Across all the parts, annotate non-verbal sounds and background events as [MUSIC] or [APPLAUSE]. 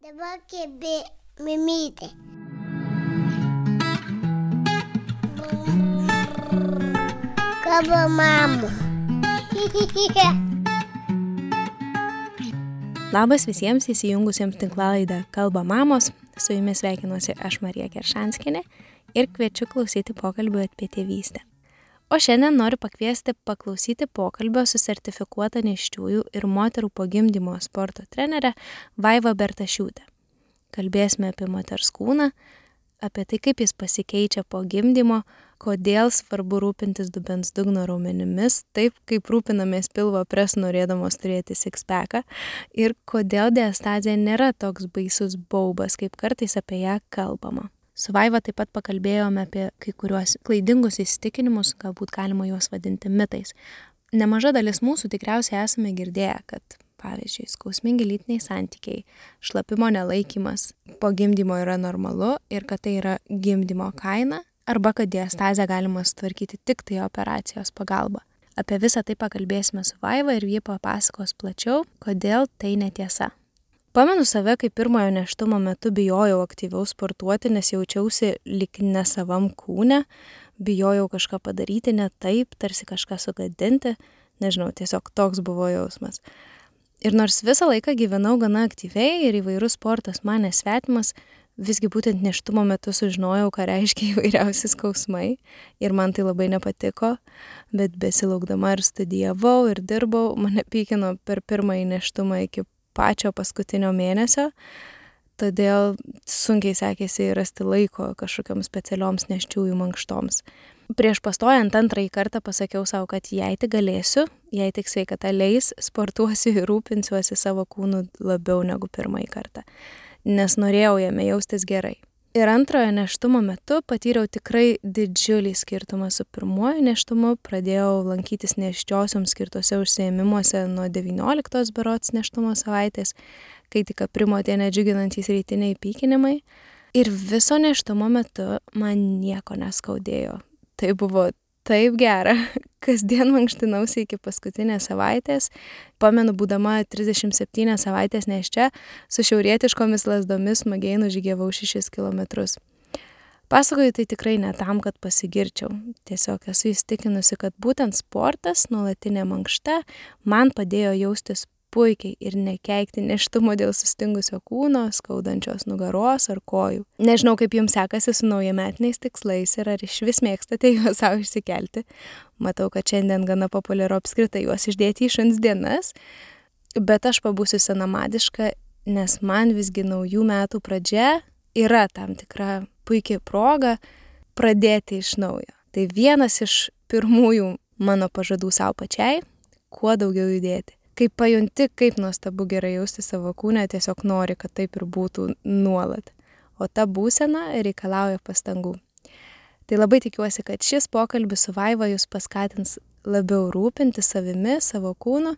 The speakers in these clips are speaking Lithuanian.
Dabar kėbė mimytė. Kabo mamų. [LAUGHS] Labas visiems įsijungusiems tinklalaidą Kalba mamos, su jumis sveikinuosi aš Marija Keršanskinė ir kviečiu klausyti pokalbių apie tėvystę. O šiandien noriu pakviesti paklausyti pokalbio su sertifikuota neščiųjų ir moterų po gimdymo sporto trenerė Vaiva Bertašiūtė. Kalbėsime apie moters kūną, apie tai, kaip jis pasikeičia po gimdymo, kodėl svarbu rūpintis dubens dugno raumenimis, taip kaip rūpinamės pilvo pres norėdamos turėti sixpacką ir kodėl diastazija nėra toks baisus baubas, kaip kartais apie ją kalbama. Su Vaiva taip pat pakalbėjome apie kai kuriuos klaidingus įsitikinimus, galbūt galima juos vadinti mitais. Nemaža dalis mūsų tikriausiai esame girdėję, kad pavyzdžiui, skausmingi lytiniai santykiai, šlapimo nelaikymas po gimdymo yra normalu ir kad tai yra gimdymo kaina, arba kad diastazę galima sutvarkyti tik tai operacijos pagalba. Apie visą tai pakalbėsime su Vaiva ir jie papasakos plačiau, kodėl tai netiesa. Pamenu save, kai pirmojo neštumo metu bijojau aktyviau sportuoti, nes jaučiausi lik ne savam kūne, bijojau kažką padaryti ne taip, tarsi kažką sugadinti, nežinau, tiesiog toks buvo jausmas. Ir nors visą laiką gyvenau gana aktyviai ir įvairus sportas man nesvetimas, visgi būtent neštumo metu sužinojau, ką reiškia įvairiausi skausmai. Ir man tai labai nepatiko, bet besilaukdama ir studijavau ir dirbau, mane pykino per pirmąjį neštumą iki pačio paskutinio mėnesio, todėl sunkiai sekėsi rasti laiko kažkokiams specialioms neščiųjų mankštoms. Prieš pastojant antrąjį kartą pasakiau savo, kad jei tik galėsiu, jei tik sveikata leis, sportuosiu ir rūpinsiuosi savo kūnu labiau negu pirmąjį kartą nes norėjau jame jaustis gerai. Ir antrojo neštumo metu patyriau tikrai didžiulį skirtumą su pirmuoju neštumu, pradėjau lankytis neščiosioms skirtose užsiemimuose nuo 19 berots neštumo savaitės, kai tik aprimo tie nedžiuginantys rytiniai pykinimai. Ir viso neštumo metu man nieko neskaudėjo. Tai buvo taip gera. [LAUGHS] Kasdien mankštinausi iki paskutinės savaitės. Pamenu, būdama 37 savaitės neščia, su šiaurietiškomis lasdomis smagiai nužygiavau 6 km. Pasakoju tai tikrai ne tam, kad pasigirčiau. Tiesiog esu įstikinusi, kad būtent sportas, nuolatinė mankšta, man padėjo jaustis puikiai ir nekeikti neštumo dėl sustingusio kūno, skaudančios nugaros ar kojų. Nežinau, kaip jums sekasi su naujametiniais tikslais ir ar iš vis mėgstate [LAUGHS] juos savo išsikelti. Matau, kad šiandien gana populiaru apskritai juos išdėti į šuns dienas, bet aš pabūsiu senamadiška, nes man visgi naujų metų pradžia yra tam tikra puikiai proga pradėti iš naujo. Tai vienas iš pirmųjų mano pažadų savo pačiai - kuo daugiau judėti kai pajunti, kaip nuostabu gerai jausti savo kūną, tiesiog nori, kad taip ir būtų nuolat. O ta būsena reikalauja pastangų. Tai labai tikiuosi, kad šis pokalbis su Vaiva jūs paskatins labiau rūpinti savimi, savo kūnu,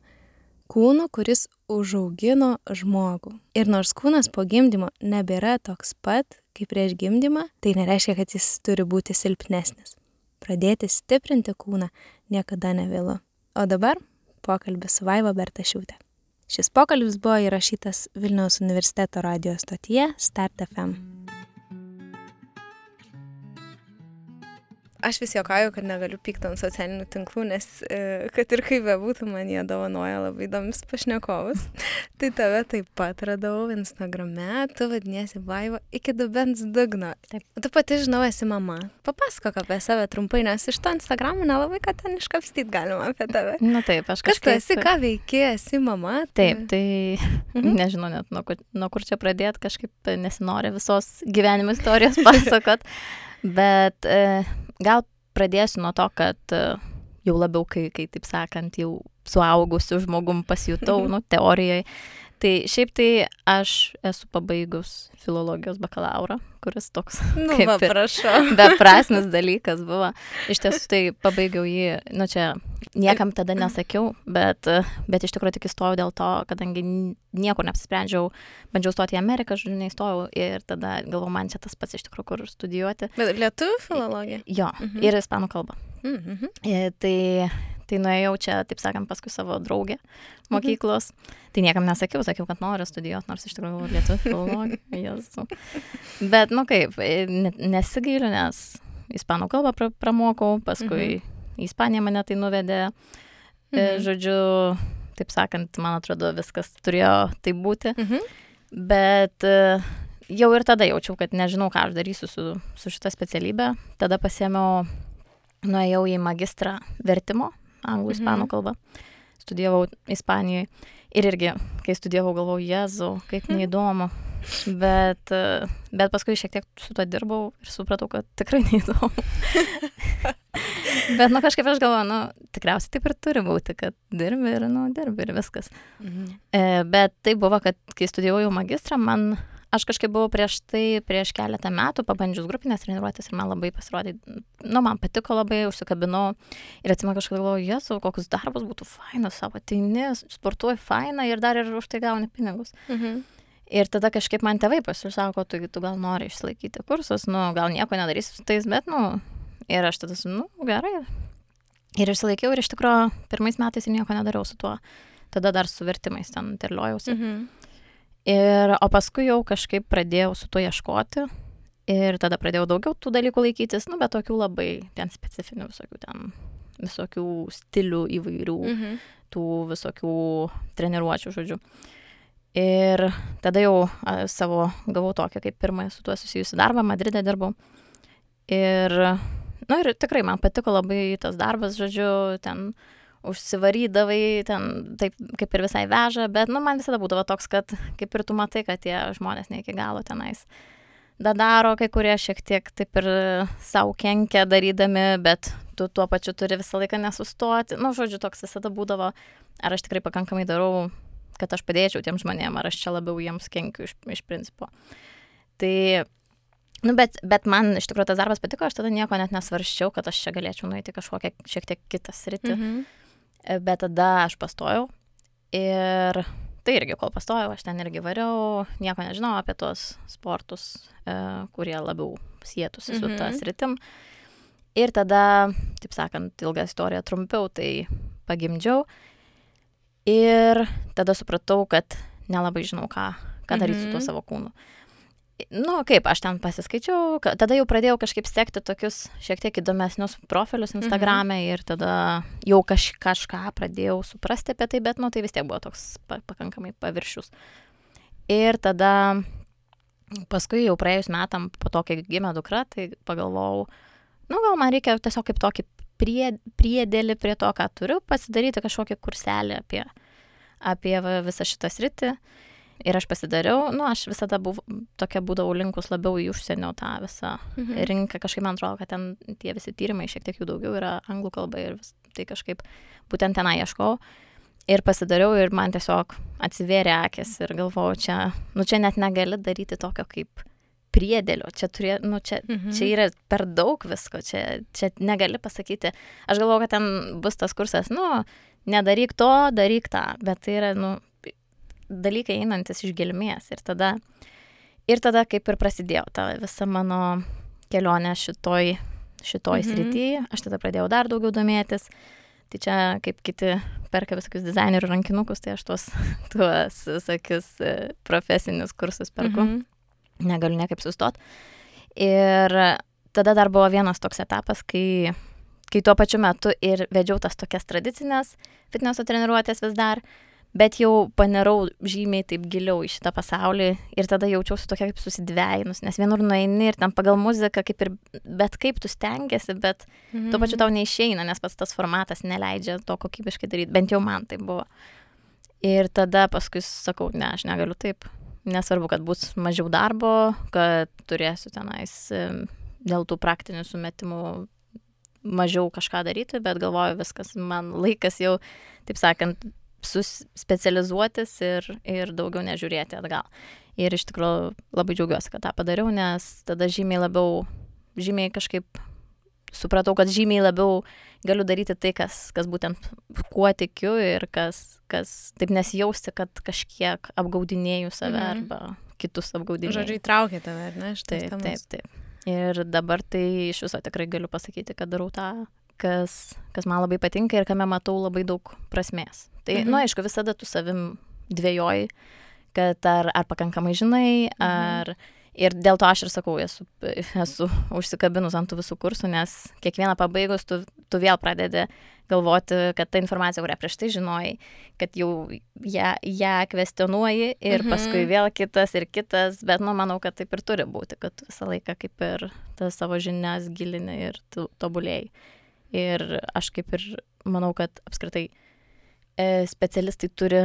kūnu, kuris užaugino žmogų. Ir nors kūnas po gimdymo nebėra toks pat kaip prieš gimdymą, tai nereiškia, kad jis turi būti silpnesnis. Pradėti stiprinti kūną niekada nevėlu. O dabar pokalbis su Vaiva Bertašiūtė. Šis pokalbis buvo įrašytas Vilniaus universiteto radio stotyje Start aš vis juokauju, kad negaliu pykti ant socialinių tinklų, nes e, kad ir kaip bebūtų, man jie dovanoja labai įdomius pašnekovus. [LAUGHS] tai tave taip pat radau Instagrame, tu vadiniesi Vaiva iki dubens dugno. Taip. Tu pati žinau, esi mama. Papasakok apie save trumpai, nes iš to Instagramų nelabai ką ten iškapstyti galima apie tave. Na taip, aš kažkaip. Kas tu esi, ką veiki, esi mama? Taip, tai mhm. [LAUGHS] nežinau net nuo, nuo kur čia pradėti, kažkaip nesinori visos gyvenimo istorijos [LAUGHS] pasakot. Bet e, gal pradėsiu nuo to, kad e, jau labiau, kai, kai taip sakant, jau suaugusiu žmogum pasijutau, [LAUGHS] nu, teorijoje. Tai šiaip tai aš esu pabaigus filologijos bakalauro, kuris toks [LAUGHS] nu, kaip va, prašau. [LAUGHS] beprasmis dalykas buvo. Iš tiesų tai pabaigiau jį, nu čia niekam tada nesakiau, bet, bet iš tikrųjų tik įstojau dėl to, kadangi niekur neapsisprendžiau, bandžiau stoti į Ameriką, žodžiu, neįstojau ir tada galvoju, man čia tas pats iš tikrųjų, kur studijuoti. Bet lietuvių filologija? Jo, mhm. ir ispanų kalba. Mhm. E, tai Tai nuėjau čia, taip sakant, paskui savo draugę mokyklos. Mhm. Tai niekam nesakiau, sakiau, kad noriu studijuoti, nors iš tikrųjų lietuvių [LAUGHS] filologiją. Bet, nu kaip, nesigailiu, nes ispanų kalbą pra pramokau, paskui mhm. į Ispaniją mane tai nuvedė. E, mhm. Žodžiu, taip sakant, man atrodo, viskas turėjo tai būti. Mhm. Bet e, jau ir tada jaučiau, kad nežinau, ką aš darysiu su, su šita specialybė. Tada pasėmiau, nuėjau į magistrą vertimo anglų, ispanų mhm. kalbą. Studijavau Ispanijoje. Ir irgi, kai studijavau, galvojau, jezu, kaip mhm. neįdomu. Bet, bet paskui šiek tiek su to dirbau ir supratau, kad tikrai [LAUGHS] neįdomu. bet, nu, kažkaip aš galvoju, nu, tikriausiai taip ir turi būti, kad dirbi ir, nu, dirbi ir viskas. Mhm. E, bet tai buvo, kad kai studijavau magistrą, man aš kažkaip buvau prieš tai, prieš keletą metų pabandžius grupinės treniruotės ir man labai pasirodė, nu, man patiko labai, užsikabinau ir atsimenu kažką galvoju, jesu, kokius darbus būtų fainas, savo ateini, sportuoji fainą ir dar ir už tai gauni pinigus. Mhm. Ir tada kažkaip man tėvai pasisako, tu, tu gal nori išlaikyti kursus, nu, gal nieko nedarysi su tais, bet, nu, ir aš tada, nu, gerai. Ir išsilaikiau ir iš tikrųjų pirmais metais nieko nedariau su tuo. Tada dar su vertimais ten terliojausi. Mhm. Ir, o paskui jau kažkaip pradėjau su tuo ieškoti ir tada pradėjau daugiau tų dalykų laikytis, nu, bet tokių labai ten specifinių visokių ten, visokių stilių įvairių, mhm. tų visokių treniruočių, žodžiu. Ir tada jau savo gavau tokią kaip pirmąją su tuo susijusiu darbą, Madride dirbau. Ir, nu, ir tikrai man patiko labai tas darbas, žodžiu, ten užsivarydavai, ten taip kaip ir visai veža, bet, nu, man visada būdavo toks, kad kaip ir tu matai, kad tie žmonės ne iki galo tenais. Da daro, kai kurie šiek tiek taip ir savo kenkia darydami, bet tu tuo pačiu turi visą laiką nesustoti. Na, nu, žodžiu, toks visada būdavo, ar aš tikrai pakankamai darau, kad aš padėčiau tiem žmonėm, ar aš čia labiau jiems kenkiu iš, iš principo. Tai Nu, bet, bet man iš tikrųjų tas darbas patiko, aš tada nieko net nesvarščiau, kad aš čia galėčiau nueiti kažkokią šiek tiek kitą sritį. Mm -hmm. E, bet tada aš pastojau ir tai irgi, kol pastojau, aš ten irgi variau, nieko nežinau apie tos sportus, e, kurie labiau sėtųsi su mhm. tas rytim. Ir tada, taip sakant, ilgą istoriją trumpiau, tai pagimdžiau. Ir tada supratau, kad nelabai žinau, ką, ką daryti mhm. su tuo mhm. savo kūnu nu, kaip, aš ten pasiskaičiau, tada jau pradėjau kažkaip sekti tokius šiek tiek įdomesnius profilius Instagram'e mhm. ir tada jau kaž, kažką pradėjau suprasti apie tai, bet, nu, tai vis tiek buvo toks pa, pakankamai paviršius. Ir tada paskui jau praėjus metam, po to, kai gimė dukra, tai pagalvojau, nu, gal man reikia tiesiog kaip tokį prie, priedėlį prie to, ką turiu, pasidaryti kažkokį kurselį apie, apie visą šitą sritį. Ir aš pasidariau, nu, aš visada buvau, tokia būdavau linkus labiau į užsienio tą visą mhm. rinką. Kažkaip man atrodo, kad ten tie visi tyrimai šiek tiek jų daugiau yra anglų kalba ir vis, tai kažkaip būtent tenai ieškau. Ir pasidariau ir man tiesiog atsivėrė akis ir galvojau, čia, nu, čia net negali daryti tokio kaip priedėlio, čia, turė, nu, čia, mhm. čia yra per daug visko, čia, čia negali pasakyti. Aš galvoju, kad ten bus tas kursas, nu, nedaryk to, daryk tą, bet tai yra, nu, dalykai einantis iš gelmės. Ir tada, ir tada kaip ir prasidėjo ta visa mano kelionė šitoj, šitoj mhm. srityje. Aš tada pradėjau dar daugiau domėtis. Tai čia kaip kiti perka visokius dizainerių rankinukus, tai aš tuos, [LAUGHS] tuos visokius e, profesinius kursus perku. Mhm. Negaliu niekaip sustot. Ir tada dar buvo vienas toks etapas, kai, kai tuo pačiu metu ir vedžiau tas tokias tradicinės fitneso treniruotės vis dar, bet jau panirau žymiai taip giliau į šitą pasaulį ir tada jaučiausi tokia kaip susidvėjinus, nes vienur nueini ir ten pagal muziką kaip ir bet kaip tu stengiasi, bet mhm. tuo pačiu tau neišeina, nes pats tas formatas neleidžia to kokybiškai daryti, bent jau man tai buvo. Ir tada paskui sakau, ne, aš negaliu taip, nesvarbu, kad bus mažiau darbo, kad turėsiu tenais dėl tų praktinių sumetimų mažiau kažką daryti, bet galvoju, viskas, man laikas jau, taip sakant, specializuotis ir, ir daugiau nežiūrėti atgal. Ir iš tikrųjų labai džiaugiuosi, kad tą padariau, nes tada žymiai labiau, žymiai kažkaip supratau, kad žymiai labiau galiu daryti tai, kas, kas būtent kuo tikiu ir kas, kas taip nesijausti, kad kažkiek apgaudinėjau save mhm. arba kitus apgaudinėjau. Žodžiu, įtraukė tave, ne? Taip, taip, taip. Ir dabar tai iš viso tikrai galiu pasakyti, kad darau tą, kas, kas man labai patinka ir kame matau labai daug prasmės. Tai, mhm. nu, aišku, visada tu savim dvėjoji, kad ar, ar pakankamai žinai, mhm. ar... Mhm Ir dėl to aš ir sakau, esu, esu užsikabinus ant tų visų kursų, nes kiekvieną pabaigus tu, tu vėl pradedi galvoti, kad ta informacija, kurią prieš tai žinojai, kad jau ją, ją kvestionuoji ir mhm. paskui vėl kitas ir kitas, bet, nu, manau, kad taip ir turi būti, kad visą laiką kaip ir tas savo žinias gilini ir tobulėjai. Ir aš kaip ir manau, kad apskritai e, specialistai turi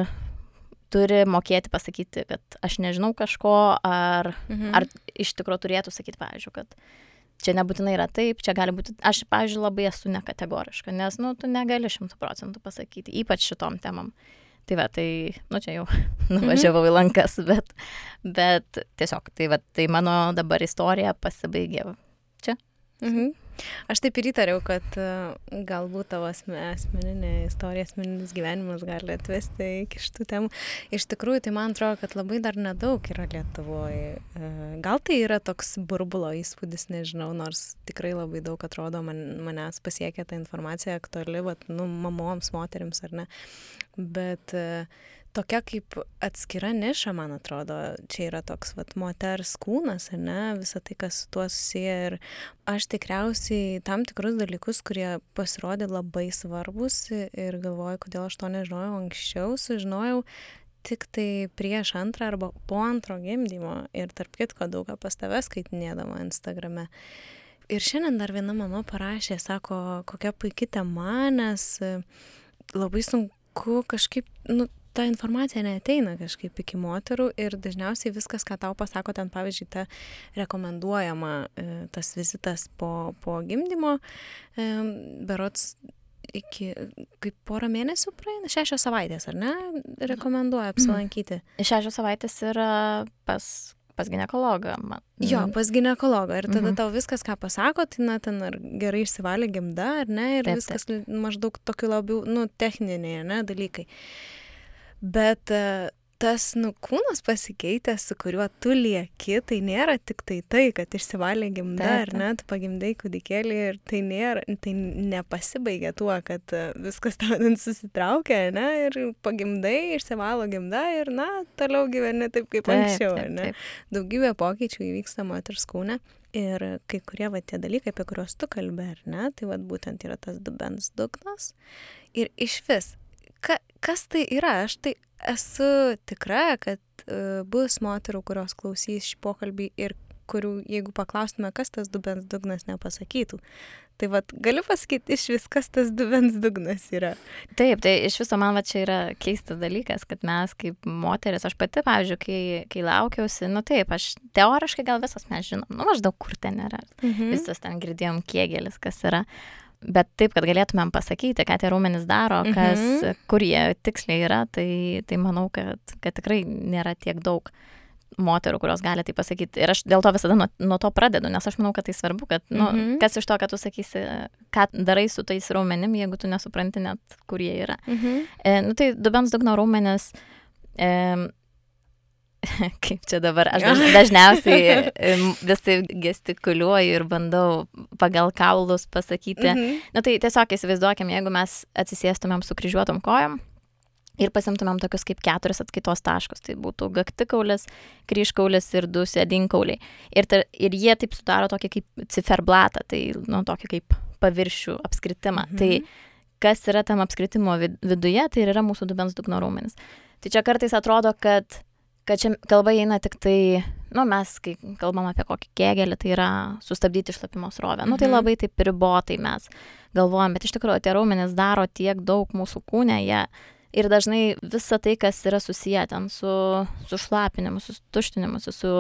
turi mokėti pasakyti, kad aš nežinau kažko, ar, mhm. ar iš tikrųjų turėtų sakyti, pavyzdžiui, kad čia nebūtinai yra taip, čia gali būti, aš, pavyzdžiui, labai esu nekategoriška, nes, nu, tu negali šimtų procentų pasakyti, ypač šitom temam. Tai va, tai, nu, čia jau [LAUGHS] nuvažiavau į lankas, bet, bet tiesiog, tai va, tai mano dabar istorija pasibaigė čia. Mhm. Aš taip ir įtariau, kad e, galbūt tavo asmeninė istorija, asmeninis gyvenimas gali atvesti iki šitų temų. Iš tikrųjų, tai man atrodo, kad labai dar nedaug yra Lietuvoje. Gal tai yra toks burbulo įspūdis, nežinau, nors tikrai labai daug atrodo man, manęs pasiekia ta informacija aktuali, vat, nu, mamoms, moteriams ar ne. Bet uh, tokia kaip atskira niša, man atrodo, čia yra toks vat, moters kūnas, ar ne, visą tai, kas su tuo susiję. Ir aš tikriausiai tam tikrus dalykus, kurie pasirodė labai svarbus ir galvoju, kodėl aš to nežinojau anksčiau, sužinojau tik tai prieš antrą arba po antro gimdymo ir tarp kitko daug ką pas tave skaitinėdama Instagrame. Ir šiandien dar viena mama parašė, sako, kokia puikia tema, nes labai sunku kažkaip, nu, ta informacija neateina kažkaip iki moterų ir dažniausiai viskas, ką tau pasako ten, pavyzdžiui, ta rekomenduojama, e, tas vizitas po, po gimdymo, e, berots iki kaip porą mėnesių praeina, šešios savaitės, ar ne, rekomenduoja apsilankyti. Šešios savaitės yra pas pas ginekologą. Man. Jo, pas ginekologą. Ir tada mhm. tau viskas, ką pasako, tai na, ten ar gerai išsivalė gimda, ar ne, ir taip, viskas taip. maždaug tokiu labiau, nu, techniniai, ne, dalykai. Uh, Bet e, tas, nu, kūnas pasikeitęs, su kuriuo tu lieki, tai nėra tik tai tai, kad išsivalė gimda, ar ne, tu pagimdai kūdikėlį ir tai nėra, tai nepasibaigia tuo, kad e, viskas ten susitraukia, ne, ir pagimdai, išsivalo gimda ir, na, toliau gyveni taip kaip taip, anksčiau, taip, ne. Taip. Daugybė pokyčių įvyksta moters kūne. Ir kai kurie va tie dalykai, apie kuriuos tu kalbė, ar ne, tai va būtent yra tas dubens dugnas. Ir iš vis kas tai yra? Aš tai esu tikra, kad uh, bus moterų, kurios klausys šį pokalbį ir kurių, jeigu paklaustume, kas tas dubens dugnas, nepasakytų. Tai vad, galiu pasakyti iš vis, kas tas dubens dugnas yra. Taip, tai iš viso man va čia yra keistas dalykas, kad mes kaip moteris, aš pati, pavyzdžiui, kai, kai laukiausi, nu taip, aš teoriškai gal visas mes žinom, nu maždaug kur ten yra. Mhm. Visas ten girdėjom kiegelis, kas yra. Bet taip, kad galėtumėm pasakyti, ką tie raumenys daro, kas, mm -hmm. kur jie tiksliai yra, tai, tai manau, kad, kad tikrai nėra tiek daug moterų, kurios gali tai pasakyti. Ir aš dėl to visada nuo, nuo to pradedu, nes aš manau, kad tai svarbu, kad, nu, mm -hmm. kas iš to, kad tu sakysi, ką darai su tais raumenim, jeigu tu nesupranti net, kur jie yra. Mm -hmm. e, nu, tai dubens dugno raumenis e, [LAUGHS] kaip čia dabar, aš daž, dažniausiai visai gestikuliuoju ir bandau pagal kaulus pasakyti. Mhm. Na tai tiesiog įsivaizduokim, jeigu mes atsisėstumėm su kryžiuotom kojom ir pasimtumėm tokius kaip keturis atskaitos taškus. Tai būtų gaktikaulis, kryžkaulis ir du sėdinkauliai. Ir, ta, ir jie taip sudaro tokį kaip ciferblatą, tai nu, tokį kaip paviršių apskritimą. Mhm. Tai kas yra tam apskritimo viduje, tai yra mūsų dubens dugno raumenis. Tai čia kartais atrodo, kad kad čia kalba eina tik tai, nu, mes, kai kalbam apie kokį kėgelį, tai yra sustabdyti šlapimo srovę. Mhm. Nu, tai mhm. labai taip ribotai mes galvojam, bet iš tikrųjų tie raumenys daro tiek daug mūsų kūne, jie ir dažnai visa tai, kas yra susiję ten su, su šlapinimu, su tuštinimu, su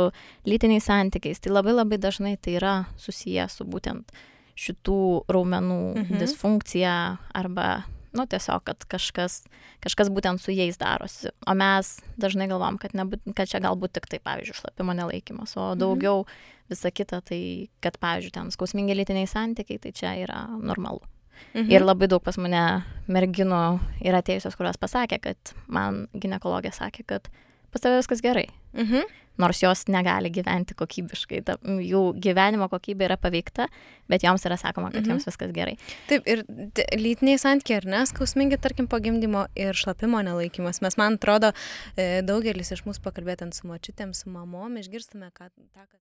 lytiniais santykiais, tai labai labai dažnai tai yra susiję su būtent šitų raumenų mhm. disfunkcija arba nu, tiesiog, kad kažkas, kažkas būtent su jais darosi. O mes dažnai galvom, kad, nebūt, kad čia galbūt tik tai, pavyzdžiui, šlapimo nelaikymas, o mhm. daugiau mhm. visa kita, tai kad, pavyzdžiui, ten skausmingi lytiniai santykiai, tai čia yra normalu. Mhm. Ir labai daug pas mane merginų yra atėjusios, kurios pasakė, kad man gynekologė sakė, kad pas tave viskas gerai. Mhm. Nors jos negali gyventi kokybiškai, ta, jų gyvenimo kokybė yra paveikta, bet joms yra sakoma, kad Mhm. joms viskas gerai. Taip, ir lytiniai santykiai, ar ne, skausmingi, tarkim, po gimdymo ir šlapimo nelaikymas. Mes, man atrodo, e, daugelis iš mūsų pakalbėtant su močiutėm, su mamom, išgirstume, kad tą, kad...